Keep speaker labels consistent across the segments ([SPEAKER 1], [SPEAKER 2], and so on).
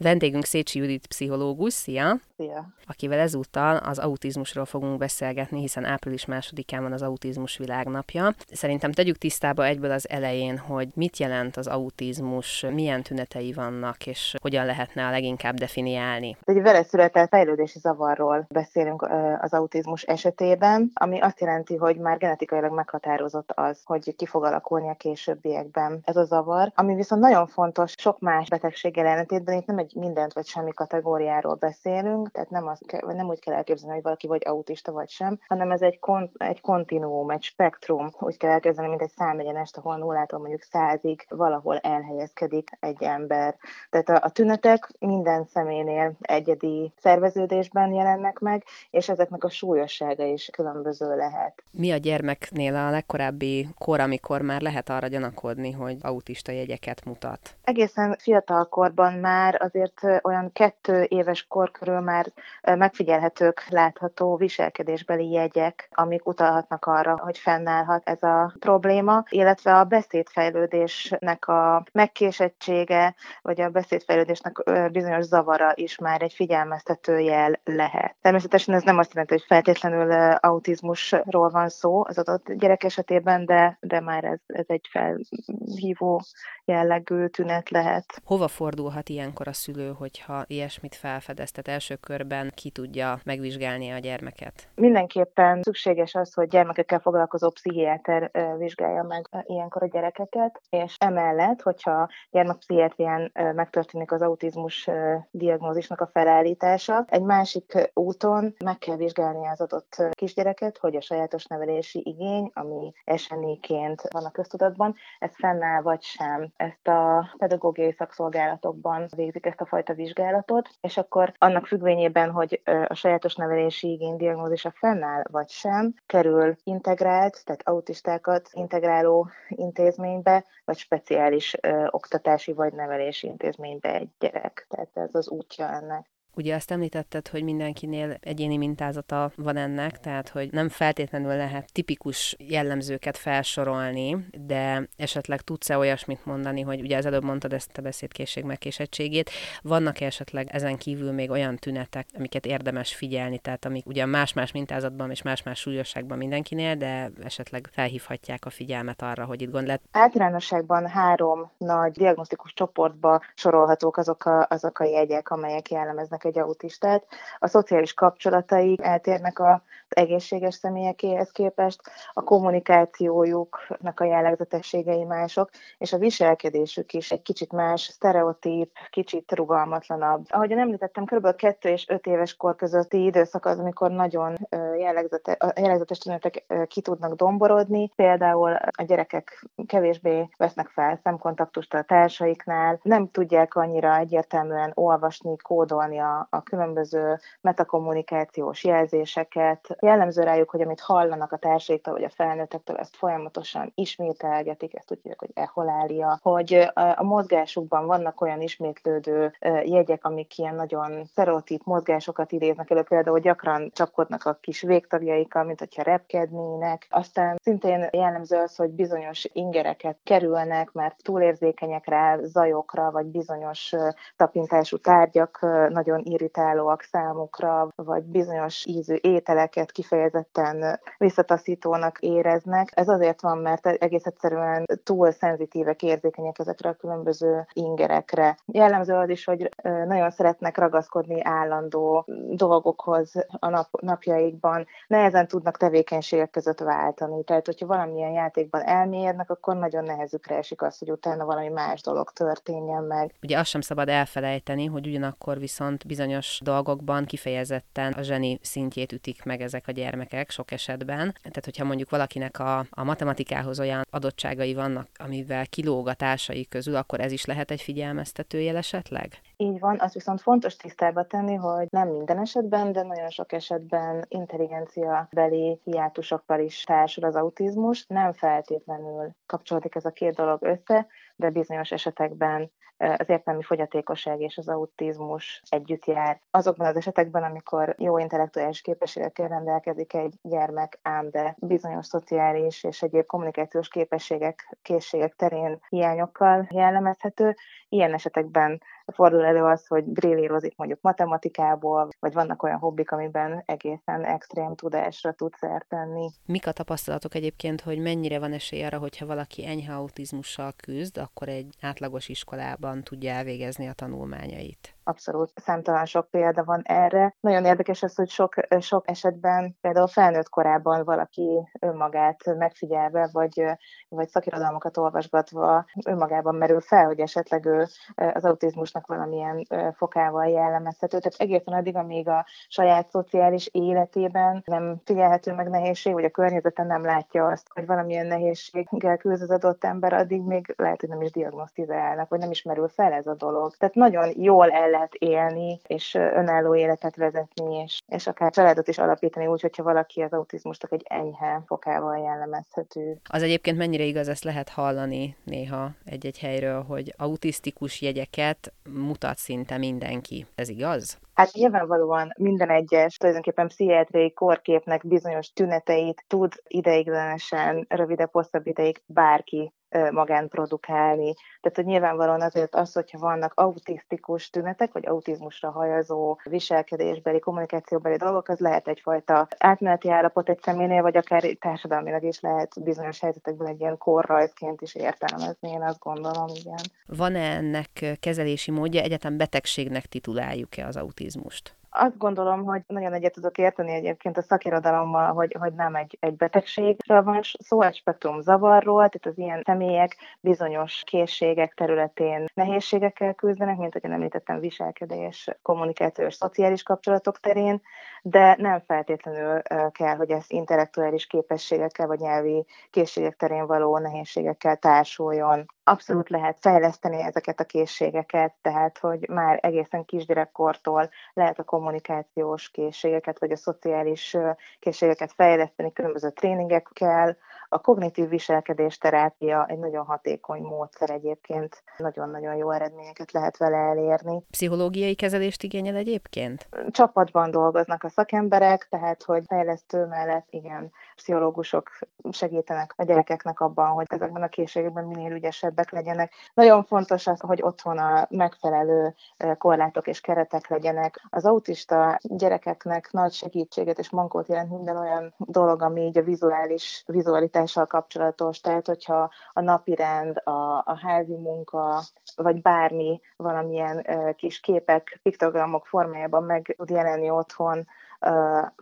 [SPEAKER 1] Vendégünk Szécsi Judit pszichológus, szia!
[SPEAKER 2] Szia!
[SPEAKER 1] Akivel ezúttal az autizmusról fogunk beszélgetni, hiszen április másodikán van az autizmus világnapja. Szerintem tegyük tisztába egyből az elején, hogy mit jelent az autizmus, milyen tünetei vannak, és hogyan lehetne a leginkább definiálni.
[SPEAKER 2] Egy vele született fejlődési zavarról beszélünk az autizmus esetében, ami azt jelenti, hogy már genetikailag meghatározott az, hogy ki fog alakulni a későbbiekben ez a zavar, ami viszont nagyon fontos sok más betegséggel ellentétben, itt nem egy mindent vagy semmi kategóriáról beszélünk, tehát nem, az, nem úgy kell elképzelni, hogy valaki vagy autista vagy sem, hanem ez egy, kon, egy kontinuum, egy spektrum, úgy kell elképzelni, mint egy számegyenest, ahol nullától mondjuk százig valahol elhelyezkedik egy ember. Tehát a, a tünetek minden személynél egyedi szerveződésben jelennek meg, és ezeknek a súlyossága is különböző lehet.
[SPEAKER 1] Mi a gyermeknél a legkorábbi kor, amikor már lehet arra gyanakodni, hogy autista jegyeket mutat?
[SPEAKER 2] Egészen fiatal korban már azért olyan kettő éves kor körül már megfigyelhetők, látható viselkedésbeli jegyek, amik utalhatnak arra, hogy fennállhat ez a probléma, illetve a beszédfejlődésnek a megkésettsége, vagy a beszédfejlődésnek bizonyos zavara is már egy figyelmeztető jel lehet. Természetesen ez nem azt jelenti, hogy feltétlenül autizmusról van szó az adott gyerek esetében, de, de már ez, ez egy felhívó jellegű tünet lehet.
[SPEAKER 1] Hova fordulhat ilyenkor a szülő, hogyha ilyesmit felfedez? Tehát első körben ki tudja megvizsgálni a gyermeket?
[SPEAKER 2] Mindenképpen szükséges az, hogy gyermekekkel foglalkozó pszichiáter vizsgálja meg ilyenkor a gyerekeket, és emellett, hogyha gyermekpszichiátrián megtörténik az autizmus diagnózisnak a felállítása, egy másik úton meg kell vizsgálni az adott kisgyereket, hogy a sajátos nevelési igény, ami esenéként van a köztudatban, ez fennáll vagy sem. Ezt a pedagógiai szakszolgálatokban végzik ezt a fajta vizsgálatot, és akkor annak függvényében, hogy a sajátos nevelési igény diagnózisa fennáll vagy sem, kerül integrált, tehát autistákat integráló intézménybe, vagy speciális ö, oktatási vagy nevelési intézménybe egy gyerek. Tehát ez az útja ennek.
[SPEAKER 1] Ugye azt említetted, hogy mindenkinél egyéni mintázata van ennek, tehát hogy nem feltétlenül lehet tipikus jellemzőket felsorolni, de esetleg tudsz-e olyasmit mondani, hogy ugye az előbb mondtad ezt a beszédkészség megkésettségét, vannak-e esetleg ezen kívül még olyan tünetek, amiket érdemes figyelni, tehát amik ugye más-más mintázatban és más-más súlyosságban mindenkinél, de esetleg felhívhatják a figyelmet arra, hogy itt gond lehet.
[SPEAKER 2] Általánosságban három nagy diagnosztikus csoportba sorolhatók azok a, azok a jegyek, amelyek jellemeznek egy autistát. A szociális kapcsolatai eltérnek az egészséges személyekéhez képest, a kommunikációjuknak a jellegzetességei mások, és a viselkedésük is egy kicsit más, sztereotíp, kicsit rugalmatlanabb. Ahogyan említettem, kb. 2 és 5 éves kor közötti időszak az, amikor nagyon jellegzete, jellegzetes tünetek ki tudnak domborodni. Például a gyerekek kevésbé vesznek fel szemkontaktust a társaiknál, nem tudják annyira egyértelműen olvasni, kódolni a a, különböző metakommunikációs jelzéseket. Jellemző rájuk, hogy amit hallanak a társaiktól vagy a felnőttektől, ezt folyamatosan ismételgetik, ezt úgy hívják, hogy eholália, hogy a, a mozgásukban vannak olyan ismétlődő jegyek, amik ilyen nagyon sztereotíp mozgásokat idéznek elő, például gyakran csapkodnak a kis végtagjaikkal, mint hogyha repkednének. Aztán szintén jellemző az, hogy bizonyos ingereket kerülnek, mert túlérzékenyek rá zajokra, vagy bizonyos tapintású tárgyak nagyon irritálóak számukra, vagy bizonyos ízű ételeket kifejezetten visszataszítónak éreznek. Ez azért van, mert egész egyszerűen túl szenzitívek, érzékenyek ezekre a különböző ingerekre. Jellemző az is, hogy nagyon szeretnek ragaszkodni állandó dolgokhoz a nap, napjaikban, nehezen tudnak tevékenységek között váltani. Tehát, hogyha valamilyen játékban elmélyednek, akkor nagyon nehezükre esik az, hogy utána valami más dolog történjen meg.
[SPEAKER 1] Ugye azt sem szabad elfelejteni, hogy ugyanakkor viszont bizonyos dolgokban kifejezetten a zseni szintjét ütik meg ezek a gyermekek sok esetben. Tehát, hogyha mondjuk valakinek a, a matematikához olyan adottságai vannak, amivel kilóg a társai közül, akkor ez is lehet egy figyelmeztető jel esetleg?
[SPEAKER 2] Így van, az viszont fontos tisztába tenni, hogy nem minden esetben, de nagyon sok esetben intelligencia beli hiátusokkal is társul az autizmus. Nem feltétlenül kapcsolódik ez a két dolog össze, de bizonyos esetekben az értelmi fogyatékosság és az autizmus együtt jár. Azokban az esetekben, amikor jó intellektuális képességekkel rendelkezik egy gyermek, ám de bizonyos szociális és egyéb kommunikációs képességek, készségek terén hiányokkal jellemezhető, ilyen esetekben fordul elő az, hogy brillírozik mondjuk matematikából, vagy vannak olyan hobbik, amiben egészen extrém tudásra tud szert tenni.
[SPEAKER 1] Mik a tapasztalatok egyébként, hogy mennyire van esély arra, hogyha valaki enyhe autizmussal küzd, akkor egy átlagos iskolában tudja elvégezni a tanulmányait?
[SPEAKER 2] Abszolút számtalan sok példa van erre. Nagyon érdekes az, hogy sok, sok esetben például felnőtt korában valaki önmagát megfigyelve, vagy, vagy szakirodalmakat olvasgatva önmagában merül fel, hogy esetleg ő az autizmusnak valamilyen fokával jellemezhető. Tehát egészen addig, amíg a saját szociális életében nem figyelhető meg nehézség, vagy a környezeten nem látja azt, hogy valamilyen nehézséggel küzd az adott ember, addig még lehet, hogy nem is diagnosztizálnak, vagy nem is merül fel ez a dolog. Tehát nagyon jól el lehet élni, és önálló életet vezetni, és, és akár családot is alapítani úgy, hogyha valaki az autizmusnak egy enyhe fokával jellemezhető.
[SPEAKER 1] Az egyébként mennyire igaz, ezt lehet hallani néha egy-egy helyről, hogy autisztikus jegyeket mutat szinte mindenki. Ez igaz?
[SPEAKER 2] Hát nyilvánvalóan minden egyes tulajdonképpen pszichiátriai korképnek bizonyos tüneteit tud ideiglenesen, rövidebb, hosszabb ideig bárki magán produkálni. Tehát, hogy nyilvánvalóan azért az, hogyha vannak autisztikus tünetek, vagy autizmusra hajazó viselkedésbeli, kommunikációbeli dolgok, az lehet egyfajta átmeneti állapot egy személynél, vagy akár társadalmilag is lehet bizonyos helyzetekben egy ilyen korrajzként is értelmezni, én azt gondolom, igen.
[SPEAKER 1] Van-e ennek kezelési módja, egyetem betegségnek tituláljuk-e az autizmust?
[SPEAKER 2] Azt gondolom, hogy nagyon egyet tudok érteni egyébként a szakirodalommal, hogy, hogy nem egy, egy betegségről van szó, egy spektrum zavarról, tehát az ilyen személyek bizonyos készségek területén nehézségekkel küzdenek, mint ahogy említettem, viselkedés, kommunikációs, szociális kapcsolatok terén, de nem feltétlenül kell, hogy ez intellektuális képességekkel vagy nyelvi készségek terén való nehézségekkel társuljon. Abszolút lehet fejleszteni ezeket a készségeket, tehát hogy már egészen kisgyerekkortól lehet a kommunikációs készségeket vagy a szociális készségeket fejleszteni különböző tréningekkel, a kognitív viselkedés terápia egy nagyon hatékony módszer egyébként, nagyon-nagyon jó eredményeket lehet vele elérni.
[SPEAKER 1] Pszichológiai kezelést igényel egyébként?
[SPEAKER 2] Csapatban dolgoznak a szakemberek, tehát hogy fejlesztő mellett igen, pszichológusok segítenek a gyerekeknek abban, hogy ezekben a készségekben minél ügyesebbek legyenek. Nagyon fontos az, hogy otthon a megfelelő korlátok és keretek legyenek. Az autista gyerekeknek nagy segítséget és mankót jelent minden olyan dolog, ami így a vizuális, vizualitás mobilitással kapcsolatos, tehát hogyha a napirend, a, a házi munka, vagy bármi valamilyen kis képek, piktogramok formájában meg tud jelenni otthon,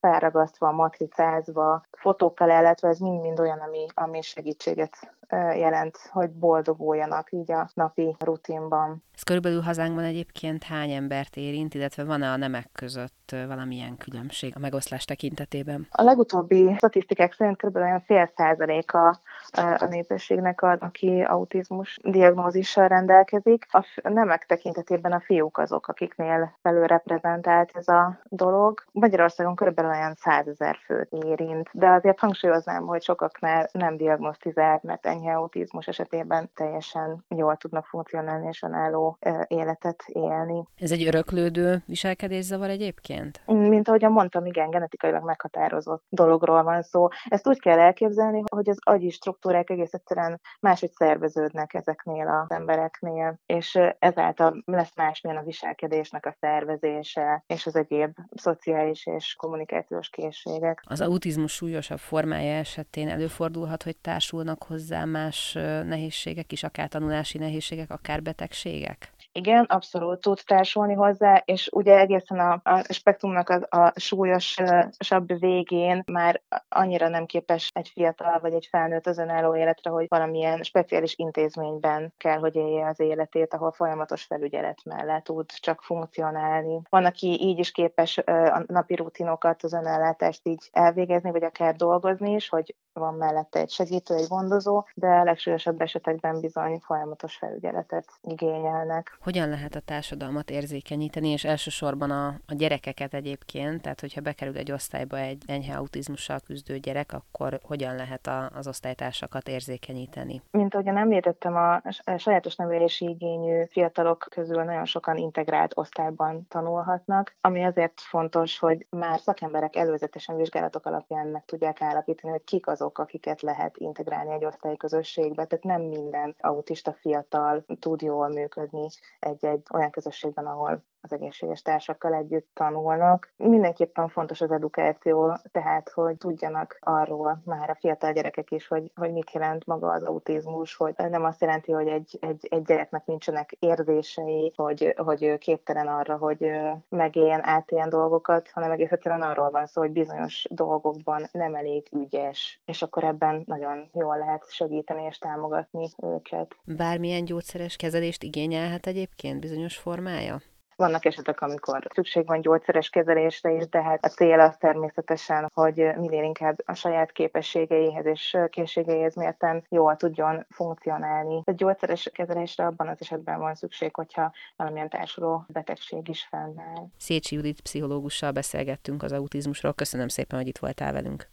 [SPEAKER 2] felragasztva, matricázva, fotókkal illetve ez mind-mind olyan, ami, ami segítséget jelent, hogy boldoguljanak így a napi rutinban.
[SPEAKER 1] Ez körülbelül hazánkban egyébként hány embert érint, illetve van-e a nemek között valamilyen különbség a megoszlás tekintetében?
[SPEAKER 2] A legutóbbi statisztikák szerint kb. olyan fél százaléka a népességnek, aki autizmus diagnózissal rendelkezik. A nemek tekintetében a fiúk azok, akiknél felülreprezentált ez a dolog. Magyarországon körülbelül olyan százezer főt érint, de azért hangsúlyoznám, hogy sokaknál nem diagnosztizált, mert enyhe autizmus esetében teljesen jól tudnak funkcionálni és önálló életet élni.
[SPEAKER 1] Ez egy öröklődő viselkedészavar egyébként?
[SPEAKER 2] Mint ahogyan mondtam, igen, genetikailag meghatározott dologról van szó. Ezt úgy kell elképzelni, hogy az agyi struktúrák egész egyszerűen máshogy szerveződnek ezeknél az embereknél, és ezáltal lesz másmilyen a viselkedésnek a szervezése, és az egyéb szociális és kommunikációs készségek.
[SPEAKER 1] Az autizmus súlyosabb formája esetén előfordulhat, hogy társulnak hozzá más nehézségek is, akár tanulási nehézségek, akár betegségek?
[SPEAKER 2] Igen, abszolút tud társulni hozzá, és ugye egészen a, a spektrumnak a, a súlyosabb végén már annyira nem képes egy fiatal vagy egy felnőtt az önálló életre, hogy valamilyen speciális intézményben kell, hogy élje az életét, ahol folyamatos felügyelet mellett tud csak funkcionálni. Van, aki így is képes a napi rutinokat, az önellátást így elvégezni, vagy akár dolgozni is, hogy van mellette egy segítő, egy gondozó, de a legsúlyosabb esetekben bizony folyamatos felügyeletet igényelnek
[SPEAKER 1] hogyan lehet a társadalmat érzékenyíteni, és elsősorban a, a gyerekeket egyébként, tehát hogyha bekerül egy osztályba egy enyhe autizmussal küzdő gyerek, akkor hogyan lehet a, az osztálytársakat érzékenyíteni?
[SPEAKER 2] Mint ahogyan említettem, a sajátos nevelési igényű fiatalok közül nagyon sokan integrált osztályban tanulhatnak, ami azért fontos, hogy már szakemberek előzetesen vizsgálatok alapján meg tudják állapítani, hogy kik azok, akiket lehet integrálni egy osztályközösségbe. Tehát nem minden autista fiatal tud jól működni egy-egy olyan közösségben, ahol az egészséges társakkal együtt tanulnak. Mindenképpen fontos az edukáció, tehát hogy tudjanak arról már a fiatal gyerekek is, hogy, hogy mit jelent maga az autizmus, hogy nem azt jelenti, hogy egy, egy, egy gyereknek nincsenek érzései, hogy, hogy képtelen arra, hogy megéljen, átéljen dolgokat, hanem egész egyszerűen arról van szó, hogy bizonyos dolgokban nem elég ügyes, és akkor ebben nagyon jól lehet segíteni és támogatni őket.
[SPEAKER 1] Bármilyen gyógyszeres kezelést igényelhet egyébként bizonyos formája?
[SPEAKER 2] Vannak esetek, amikor szükség van gyógyszeres kezelésre is, de hát a cél az természetesen, hogy minél inkább a saját képességeihez és készségeihez mérten jól tudjon funkcionálni. A gyógyszeres kezelésre abban az esetben van szükség, hogyha valamilyen társuló betegség is fennáll.
[SPEAKER 1] Szécsi Judit pszichológussal beszélgettünk az autizmusról. Köszönöm szépen, hogy itt voltál velünk.